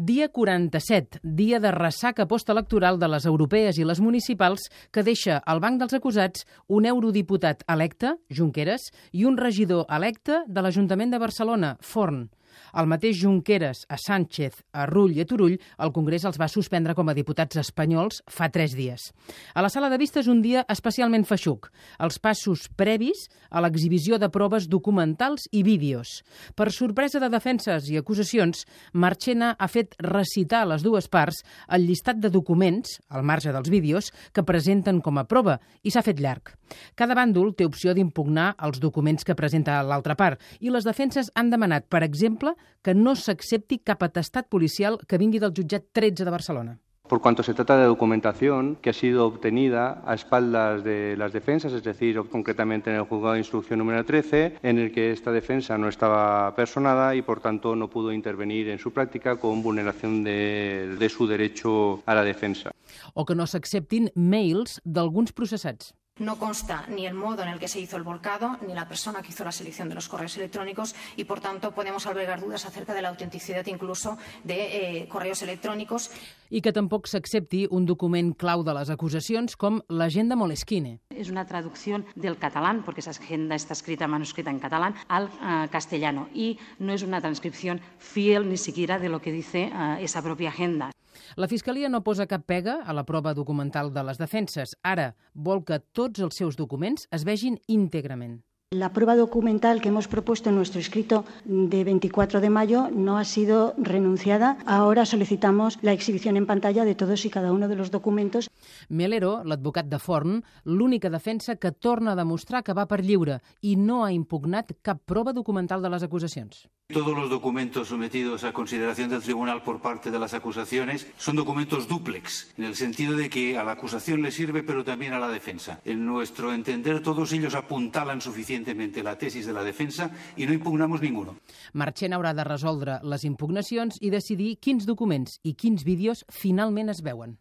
Dia 47, dia de ressaca postelectoral de les europees i les municipals que deixa al banc dels acusats un eurodiputat electe, Junqueras, i un regidor electe de l'Ajuntament de Barcelona, Forn. El mateix Junqueras, a Sánchez, a Rull i a Turull, el Congrés els va suspendre com a diputats espanyols fa tres dies. A la sala de vistes un dia especialment feixuc, els passos previs a l'exhibició de proves documentals i vídeos. Per sorpresa de defenses i acusacions, Marchena ha fet recitar a les dues parts el llistat de documents, al marge dels vídeos, que presenten com a prova, i s'ha fet llarg. Cada bàndol té opció d'impugnar els documents que presenta l'altra part, i les defenses han demanat, per exemple, que no s'accepti cap atestat policial que vingui del jutjat 13 de Barcelona. por cuanto se trata de documentación que ha sido obtenida a espaldas de las defensas, es decir, concretamente en el juzgado de instrucción número 13, en el que esta defensa no estaba personada y, por tanto, no pudo intervenir en su práctica con vulneración de, de su derecho a la defensa. O que no s'acceptin mails d'alguns processats. No consta ni el modo en el que se hizo el volcado, ni la persona que hizo la selección de los correos electrónicos y, por tanto, podemos albergar dudas acerca de la autenticidad incluso de eh, correos electrónicos. I que tampoc s'accepti un document clau de les acusacions com l'agenda Moleskine. Es una traducción del catalán, porque esa agenda está escrita manuscrita en catalán, al uh, castellano y no es una transcripción fiel ni siquiera de lo que dice uh, esa propia agenda. La Fiscalia no posa cap pega a la prova documental de les defenses. Ara vol que tots els seus documents es vegin íntegrament. La prueba documental que hemos propuesto en nuestro escrito de 24 de mayo no ha sido renunciada. Ahora solicitamos la exhibición en pantalla de todos y cada uno de los documentos. Melero, l'advocat de Forn, l'única defensa que torna a demostrar que va per lliure i no ha impugnat cap prova documental de les acusacions. Todos los documentos sometidos a consideración del tribunal por parte de las acusaciones son documentos dúplex, en el sentido de que a la acusación le sirve pero también a la defensa. En nuestro entender, todos ellos apuntalan suficientemente la tesis de la defensa i no impugnamos ninguno. Marchena haurà de resoldre les impugnacions i decidir quins documents i quins vídeos finalment es veuen.